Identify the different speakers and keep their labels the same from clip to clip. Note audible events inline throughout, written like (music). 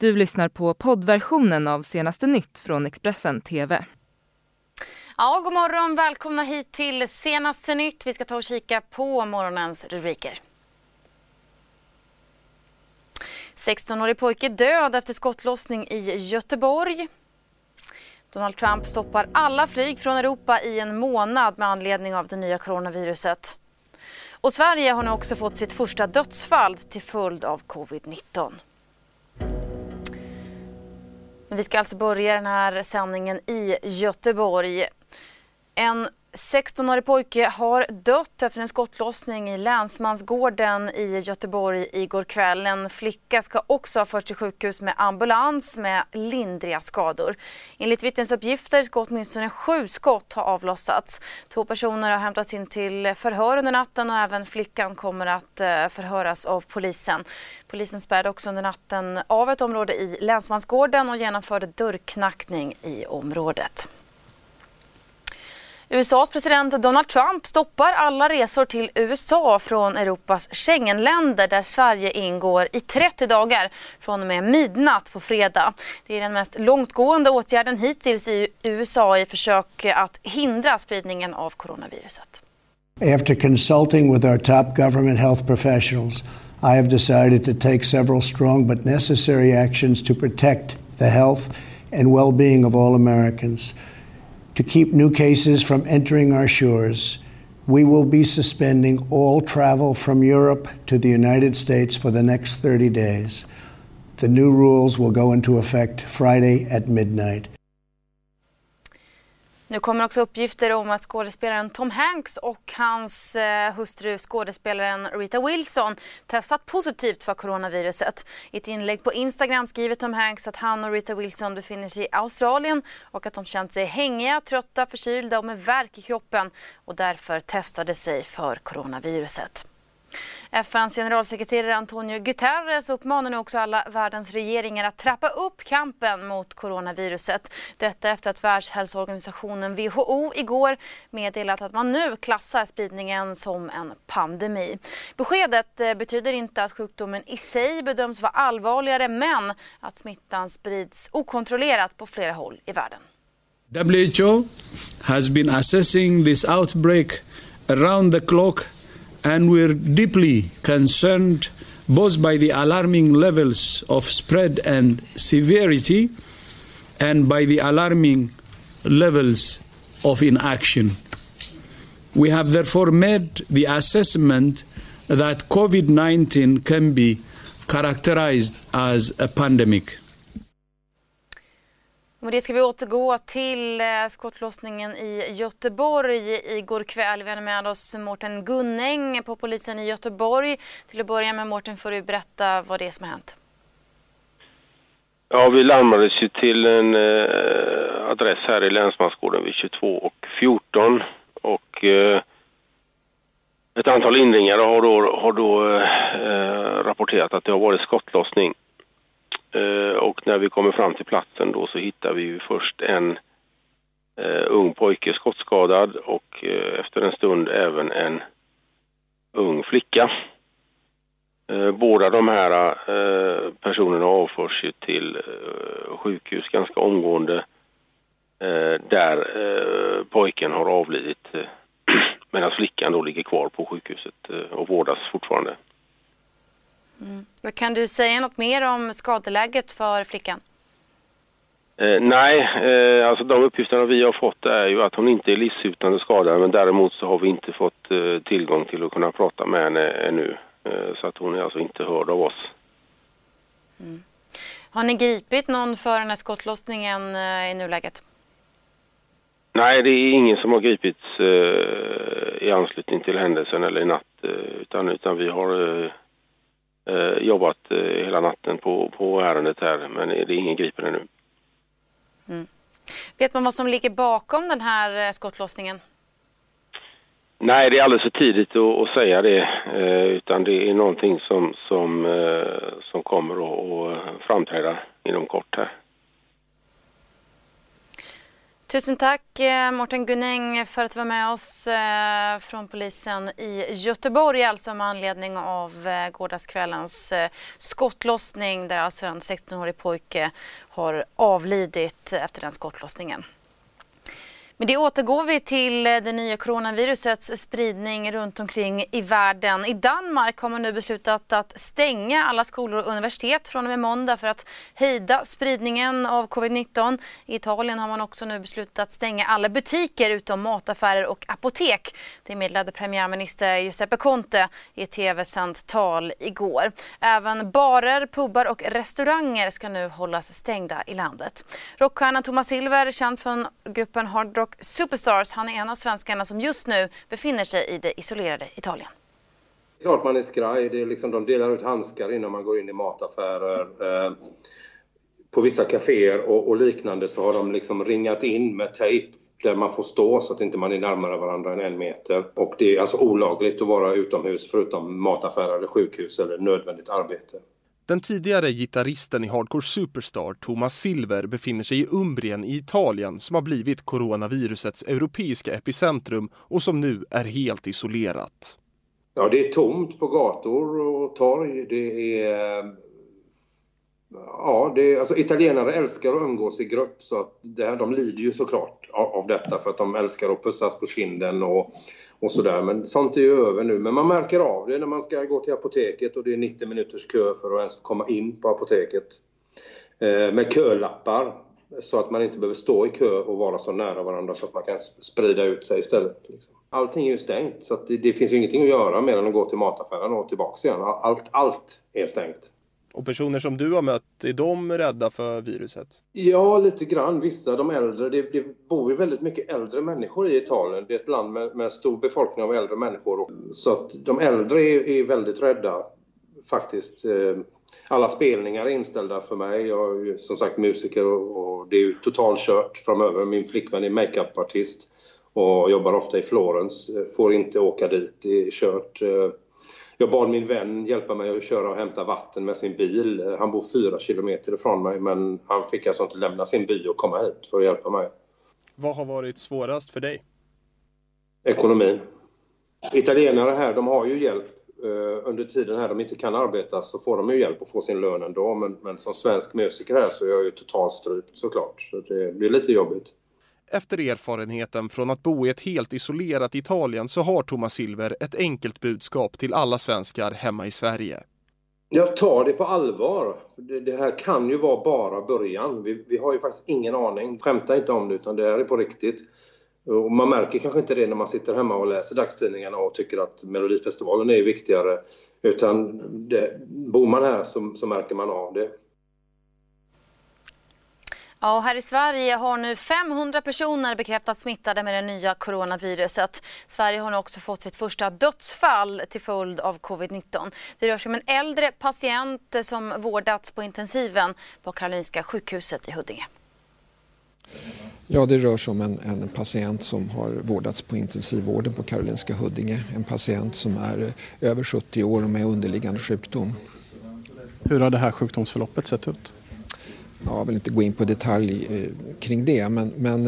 Speaker 1: Du lyssnar på poddversionen av senaste nytt från Expressen TV.
Speaker 2: Ja, god morgon. Välkomna hit till senaste nytt. Vi ska ta och kika på morgonens rubriker. 16-årig pojke död efter skottlossning i Göteborg. Donald Trump stoppar alla flyg från Europa i en månad med anledning av det nya coronaviruset. Och Sverige har nu också fått sitt första dödsfall till följd av covid-19. Vi ska alltså börja den här sändningen i Göteborg. En 16-årig pojke har dött efter en skottlossning i Länsmansgården i Göteborg igår kväll. En flicka ska också ha förts till sjukhus med ambulans med lindriga skador. Enligt vittnesuppgifter ska åtminstone sju skott ha avlossats. Två personer har hämtats in till förhör under natten och även flickan kommer att eh, förhöras av polisen. Polisen spärrade också under natten av ett område i Länsmansgården och genomförde dörrknackning i området. USAs president Donald Trump stoppar alla resor till USA från Europas Schengenländer där Sverige ingår i 30 dagar från och med midnatt på fredag. Det är den mest långtgående åtgärden hittills i USA i försök att hindra spridningen av coronaviruset.
Speaker 3: After consulting with our top government health professionals, I have decided to take several strong but necessary actions to protect the health and well-being of all Americans. To keep new cases from entering our shores, we will be suspending all travel from Europe to the United States for the next 30 days. The new rules will go into effect Friday at midnight.
Speaker 2: Nu kommer också uppgifter om att skådespelaren Tom Hanks och hans eh, hustru skådespelaren Rita Wilson testat positivt för coronaviruset. I ett inlägg på Instagram skriver Tom Hanks att han och Rita Wilson befinner sig i Australien och att de känt sig hängiga, trötta, förkylda och med värk i kroppen och därför testade sig för coronaviruset. FNs generalsekreterare Antonio Guterres uppmanar nu också alla världens regeringar att trappa upp kampen mot coronaviruset. Detta efter att Världshälsoorganisationen WHO igår meddelat att man nu klassar spridningen som en pandemi. Beskedet eh, betyder inte att sjukdomen i sig bedöms vara allvarligare men att smittan sprids okontrollerat på flera håll i världen.
Speaker 4: WHO has been assessing this outbreak around the clock and we're deeply concerned both by the alarming levels of spread and severity and by the alarming levels of inaction. We have therefore made the assessment that COVID 19 can be characterized as a pandemic.
Speaker 2: Med det ska vi återgå till eh, skottlossningen i Göteborg igår kväll. Vi har med oss Mårten Gunning på polisen i Göteborg. Till att börja med Mårten får du berätta vad det är som har hänt.
Speaker 5: Ja, vi larmades ju till en eh, adress här i Länsmansgården vid 22 och 14 och eh, ett antal inringare har då, har då eh, eh rapporterat att det har varit skottlossning Eh, och när vi kommer fram till platsen då så hittar vi ju först en eh, ung pojke skottskadad och eh, efter en stund även en ung flicka. Båda de här personerna avförs ju till sjukhus ganska omgående där pojken har avlidit (clears throat) medan flickan då ligger kvar på sjukhuset och vårdas fortfarande.
Speaker 2: Mm. Kan du säga något mer om skadeläget för flickan?
Speaker 5: Eh, nej, eh, alltså de uppgifterna vi har fått är ju att hon inte är livshotande skadad men däremot så har vi inte fått eh, tillgång till att kunna prata med henne ännu. Eh, så att hon är alltså inte hörd av oss.
Speaker 2: Mm. Har ni gripit någon för den här skottlossningen eh, i nuläget?
Speaker 5: Nej, det är ingen som har gripits eh, i anslutning till händelsen eller i natt utan, utan vi har eh, jobbat eh, hela natten på, på ärendet här men det är ingen gripen ännu.
Speaker 2: Mm. Vet man vad som ligger bakom den här eh, skottlossningen?
Speaker 5: Nej, det är alldeles för tidigt att, att säga det. Eh, utan det är någonting som, som, eh, som kommer att, att framträda inom kort här.
Speaker 2: Tusen tack eh, Morten Gunning för att du var med oss eh, från polisen i Göteborg alltså med anledning av eh, gårdagskvällens skottlossning där alltså en 16-årig pojke har avlidit efter den skottlossningen. Men det återgår vi till eh, det nya coronavirusets spridning runt omkring i världen. I Danmark har man nu beslutat att stänga alla skolor och universitet från och med måndag för att hejda spridningen av covid-19. I Italien har man också nu beslutat att stänga alla butiker utom mataffärer och apotek. Det meddelade premiärminister Giuseppe Conte i ett tv-sänt tal igår. Även barer, pubar och restauranger ska nu hållas stängda i landet. Rockstjärnan Thomas Silver, känd från gruppen Hard Rock och Superstars. Han är en av svenskarna som just nu befinner sig i det isolerade Italien.
Speaker 6: Det är Klart man är skraj. Det är liksom, de delar ut handskar innan man går in i mataffärer. Eh, på vissa kaféer och, och, liknande så har de liksom ringat in med tejp där man får stå så att inte man är närmare varandra än en meter. Och det är alltså olagligt att vara utomhus förutom mataffärer eller sjukhus eller nödvändigt arbete.
Speaker 7: Den tidigare gitarristen i Hardcore Superstar, Thomas Silver, befinner sig i Umbrien i Italien som har blivit coronavirusets europeiska epicentrum och som nu är helt isolerat.
Speaker 6: Ja, det är tomt på gator och torg. Det är... Ja, det alltså italienare älskar att umgås i grupp så att det här, de lider ju såklart av, av detta för att de älskar att pussas på kinden och och sådär. Men sånt är ju över nu. Men man märker av det när man ska gå till apoteket och det är 90 minuters kö för att ens komma in på apoteket. Eh, med kölappar så att man inte behöver stå i kö och vara så nära varandra så att man kan sprida ut sig istället. Liksom. Allting är ju stängt så det, det, finns ju ingenting att göra mer än att gå till mataffären och tillbaks igen. Allt, allt är stängt.
Speaker 7: Och personer som du har mött, är de rädda för viruset?
Speaker 6: Ja, lite grann. Vissa, de äldre. Det, det bor ju väldigt mycket äldre människor i Italien. Det är ett land med, med stor befolkning av äldre människor. Så att de äldre är, är väldigt rädda, faktiskt. Eh, alla spelningar är inställda för mig. Jag är ju som sagt musiker och, och det är ju totalkört framöver. Min flickvän är makeupartist och jobbar ofta i Florens. Eh, får inte åka dit, det är kört. Eh, Eh, jag bad min vän hjälpa mig att köra och hämta vatten med sin bil. Han bor fyra kilometer ifrån mig men han fick alltså inte lämna sin by och komma hit för att hjälpa mig.
Speaker 7: Vad har varit svårast för dig?
Speaker 6: Ekonomin. Italienare här, de har ju hjälp. Uh, under tiden här de inte kan arbeta så får de ju hjälp att få sin lön ändå. Men, men som svensk musiker här så är jag ju totalstrypt såklart. Så det blir lite jobbigt.
Speaker 7: Efter erfarenheten från att bo i ett helt isolerat Italien så har Thomas Silver ett enkelt budskap till alla svenskar hemma i Sverige.
Speaker 6: Jag tar det på allvar. Det, här kan ju vara bara början. Vi, vi, har ju faktiskt ingen aning. Skämta inte om det utan det här är på riktigt. Och man märker kanske inte det när man sitter hemma och läser dagstidningarna och tycker att Melodifestivalen är viktigare. Utan det, bor man här så, så märker man av det.
Speaker 2: Ja, här i Sverige har nu 500 personer bekräftats smittade med det nya coronaviruset. Sverige har nu också fått sitt första dödsfall till följd av covid-19. Det rör sig om en äldre patient som vårdats på intensiven på Karolinska sjukhuset i Huddinge.
Speaker 8: Ja, det rör sig om en, en, patient som har vårdats på intensivvården på Karolinska Huddinge. En patient som är över 70 år och med underliggande sjukdom.
Speaker 9: Hur har det här sjukdomsförloppet sett ut?
Speaker 8: Jag vill inte gå in på detalj eh, kring det men, men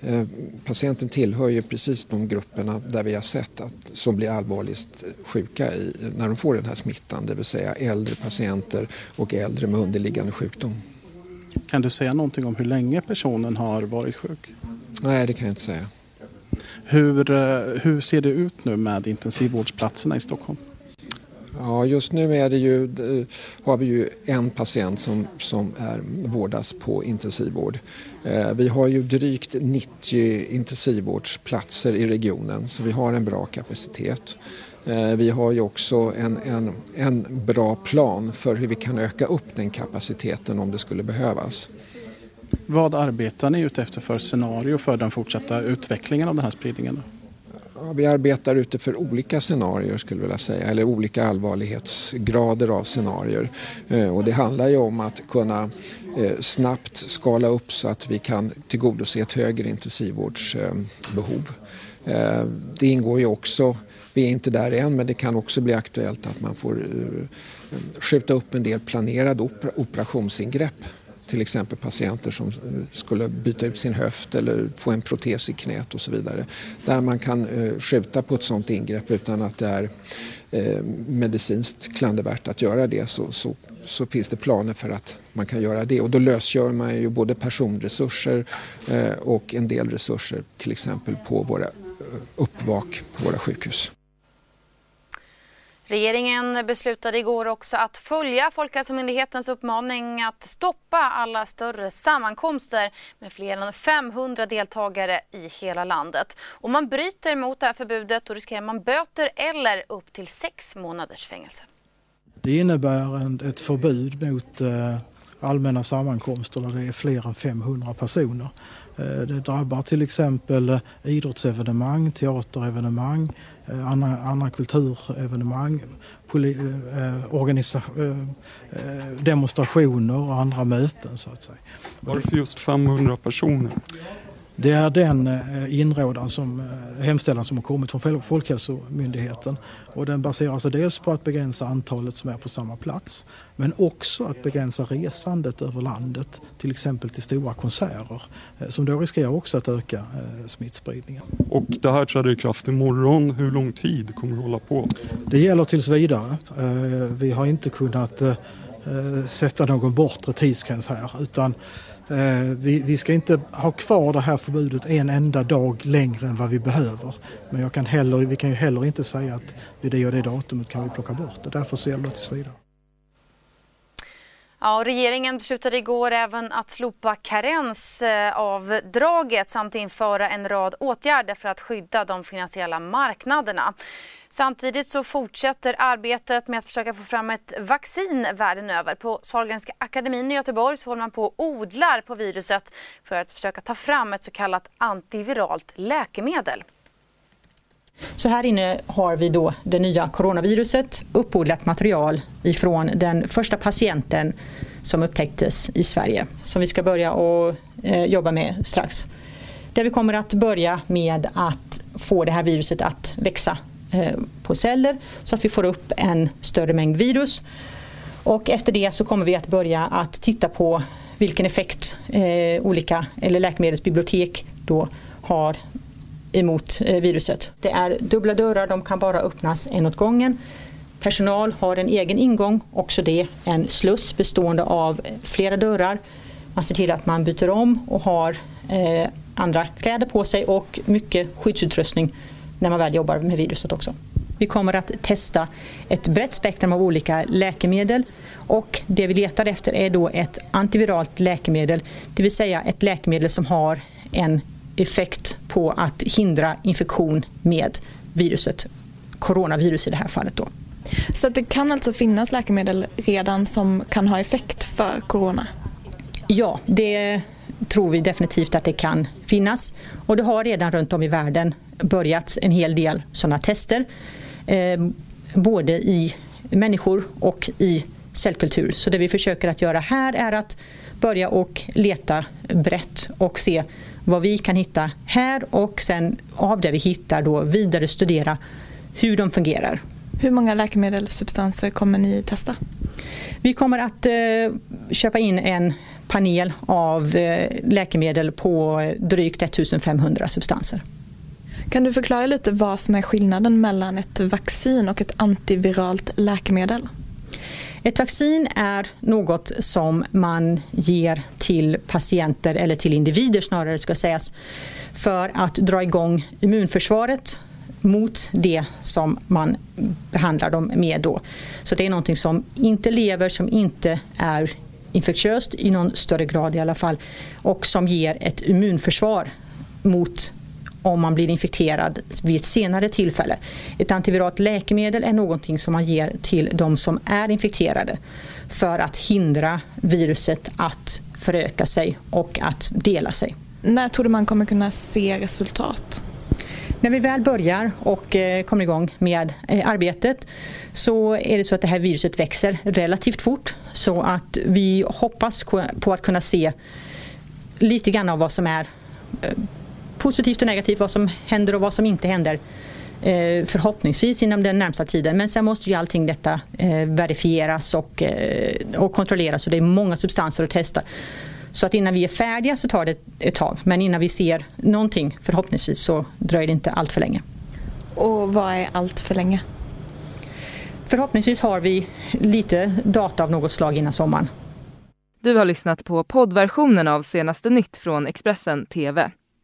Speaker 8: eh, patienten tillhör ju precis de grupperna där vi har sett att, som blir allvarligast sjuka i, när de får den här smittan, det vill säga äldre patienter och äldre med underliggande sjukdom.
Speaker 9: Kan du säga någonting om hur länge personen har varit sjuk?
Speaker 8: Nej, det kan jag inte säga.
Speaker 9: Hur, eh, hur ser det ut nu med intensivvårdsplatserna i Stockholm?
Speaker 8: Ja, just nu är det ju, eh, har vi ju en patient som, som är, vårdas på intensivvård. Eh, vi har ju drygt 90 intensivvårdsplatser i regionen så vi har en bra kapacitet. Eh, vi har ju också en, en, en bra plan för hur vi kan öka upp den kapaciteten om det skulle behövas.
Speaker 9: Vad arbetar ni ute efter för scenario för den fortsatta utvecklingen av den här spridningen?
Speaker 8: Vi arbetar ute för olika scenarier skulle jag vilja säga, eller olika allvarlighetsgrader av scenarier. Eh, och det handlar ju om att kunna eh, snabbt skala upp så att vi kan tillgodose ett högre intensivvårdsbehov. Eh, det ingår ju också, vi är inte där än, men det kan också bli aktuellt att man får skjuta upp en del planerade operationsingrepp till exempel patienter som eh, skulle byta ut sin höft eller få en protes i knät och så vidare. Där man kan eh, skjuta på ett sådant ingrepp utan att det är eh, medicinskt klandervärt att göra det så, så, så, finns det planer för att man kan göra det och då lösgör man ju både personresurser och en del resurser till exempel på våra uppvak på våra sjukhus.
Speaker 2: Regeringen beslutade igår också att följa Folkhälsomyndighetens uppmaning att stoppa alla större sammankomster med fler än 500 deltagare i hela landet. Om man bryter mot det här förbudet då riskerar man böter eller upp till sex månaders fängelse.
Speaker 10: Det innebär ett förbud mot eh, allmänna sammankomster där det är fler än 500 personer. Eh, det drabbar till exempel eh, idrottsevenemang, teaterevenemang, eh, andra, andra kulturevenemang, poli, organisa, demonstrationer och andra möten så att säga.
Speaker 11: Varför just 500 personer?
Speaker 10: Det är den eh, inrådan som, eh, hemställan som har kommit från Folkhälsomyndigheten. Och den baserar sig dels på att begränsa antalet som är på samma plats men också att begränsa resandet över landet, till exempel till stora konserter eh, som då riskerar också att öka smittspridningen.
Speaker 11: Och det här träder i kraft imorgon. Hur lång tid kommer det hålla på?
Speaker 10: Det gäller tills vidare. Vi har inte kunnat Eh, sätta någon bortre tidsgräns här utan Eh, vi, vi, ska inte ha kvar det här förbudet en enda dag längre än vad vi behöver. Men jag kan heller, vi kan ju heller inte säga att vid det och det datumet kan vi plocka bort det. Därför så gäller det tills vidare.
Speaker 2: Ja, regeringen beslutade igår även att slopa karensavdraget eh, samt införa en rad åtgärder för att skydda de finansiella marknaderna. Samtidigt så fortsätter arbetet med att försöka få fram ett vaccin världen över. På Sahlgrenska akademin i Göteborg så håller man på och odlar på viruset för att försöka ta fram ett så kallat antiviralt läkemedel.
Speaker 12: Så här inne har vi då det nya coronaviruset, uppodlat material ifrån den första patienten som upptäcktes i Sverige som vi ska börja och eh, jobba med strax. Där vi kommer att börja med att få det här viruset att växa eh, på celler så att vi får upp en större mängd virus. Och efter det så kommer vi att börja att titta på vilken effekt eh, olika eller läkemedelsbibliotek då har emot eh, viruset. Det är dubbla dörrar, de kan bara öppnas en åt gången. Personal har en egen ingång, också det en sluss bestående av flera dörrar. Man ser till att man byter om och har eh, andra kläder på sig och mycket skyddsutrustning när man väl jobbar med viruset också. Vi kommer att testa ett brett spektrum av olika läkemedel och det vi letar efter är då ett antiviralt läkemedel, det vill säga ett läkemedel som har en effekt på att hindra infektion med viruset, coronavirus i det här fallet. Då.
Speaker 13: Så det kan alltså finnas läkemedel redan som kan ha effekt för corona?
Speaker 12: Ja, det tror vi definitivt att det kan finnas. Och det har redan runt om i världen börjat en hel del sådana tester. Eh, både i människor och i cellkultur. Så det vi försöker att göra här är att börja och leta brett och se vad vi kan hitta här och sen av det vi hittar då vidare studera hur de fungerar.
Speaker 13: Hur många läkemedelssubstanser kommer ni testa?
Speaker 12: Vi kommer att eh, köpa in en panel av eh, läkemedel på drygt 1500 substanser.
Speaker 13: Kan du förklara lite vad som är skillnaden mellan ett vaccin och ett antiviralt läkemedel?
Speaker 12: Ett vaccin är något som man ger till patienter eller till individer snarare ska sägas för att dra igång immunförsvaret mot det som man behandlar dem med då. Så det är någonting som inte lever, som inte är infektiöst i någon större grad i alla fall och som ger ett immunförsvar mot om man blir infekterad vid ett senare tillfälle. Ett antiviralt läkemedel är någonting som man ger till de som är infekterade för att hindra viruset att föröka sig och att dela sig.
Speaker 13: När tror du man kommer kunna se resultat?
Speaker 12: När vi väl börjar och eh, kommer igång med eh, arbetet så är det så att det här viruset växer relativt fort så att vi hoppas på att kunna se lite grann av vad som är eh, positivt och negativt, vad som händer och vad som inte händer eh, förhoppningsvis inom den närmsta tiden. Men sen måste ju allting detta eh, verifieras och, eh, och kontrolleras och det är många substanser att testa. Så att innan vi är färdiga så tar det ett tag. Men innan vi ser någonting förhoppningsvis så dröjer det inte allt för länge.
Speaker 13: Och vad är allt för länge?
Speaker 12: Förhoppningsvis har vi lite data av något slag innan sommaren.
Speaker 1: Du har lyssnat på poddversionen av senaste nytt från Expressen TV.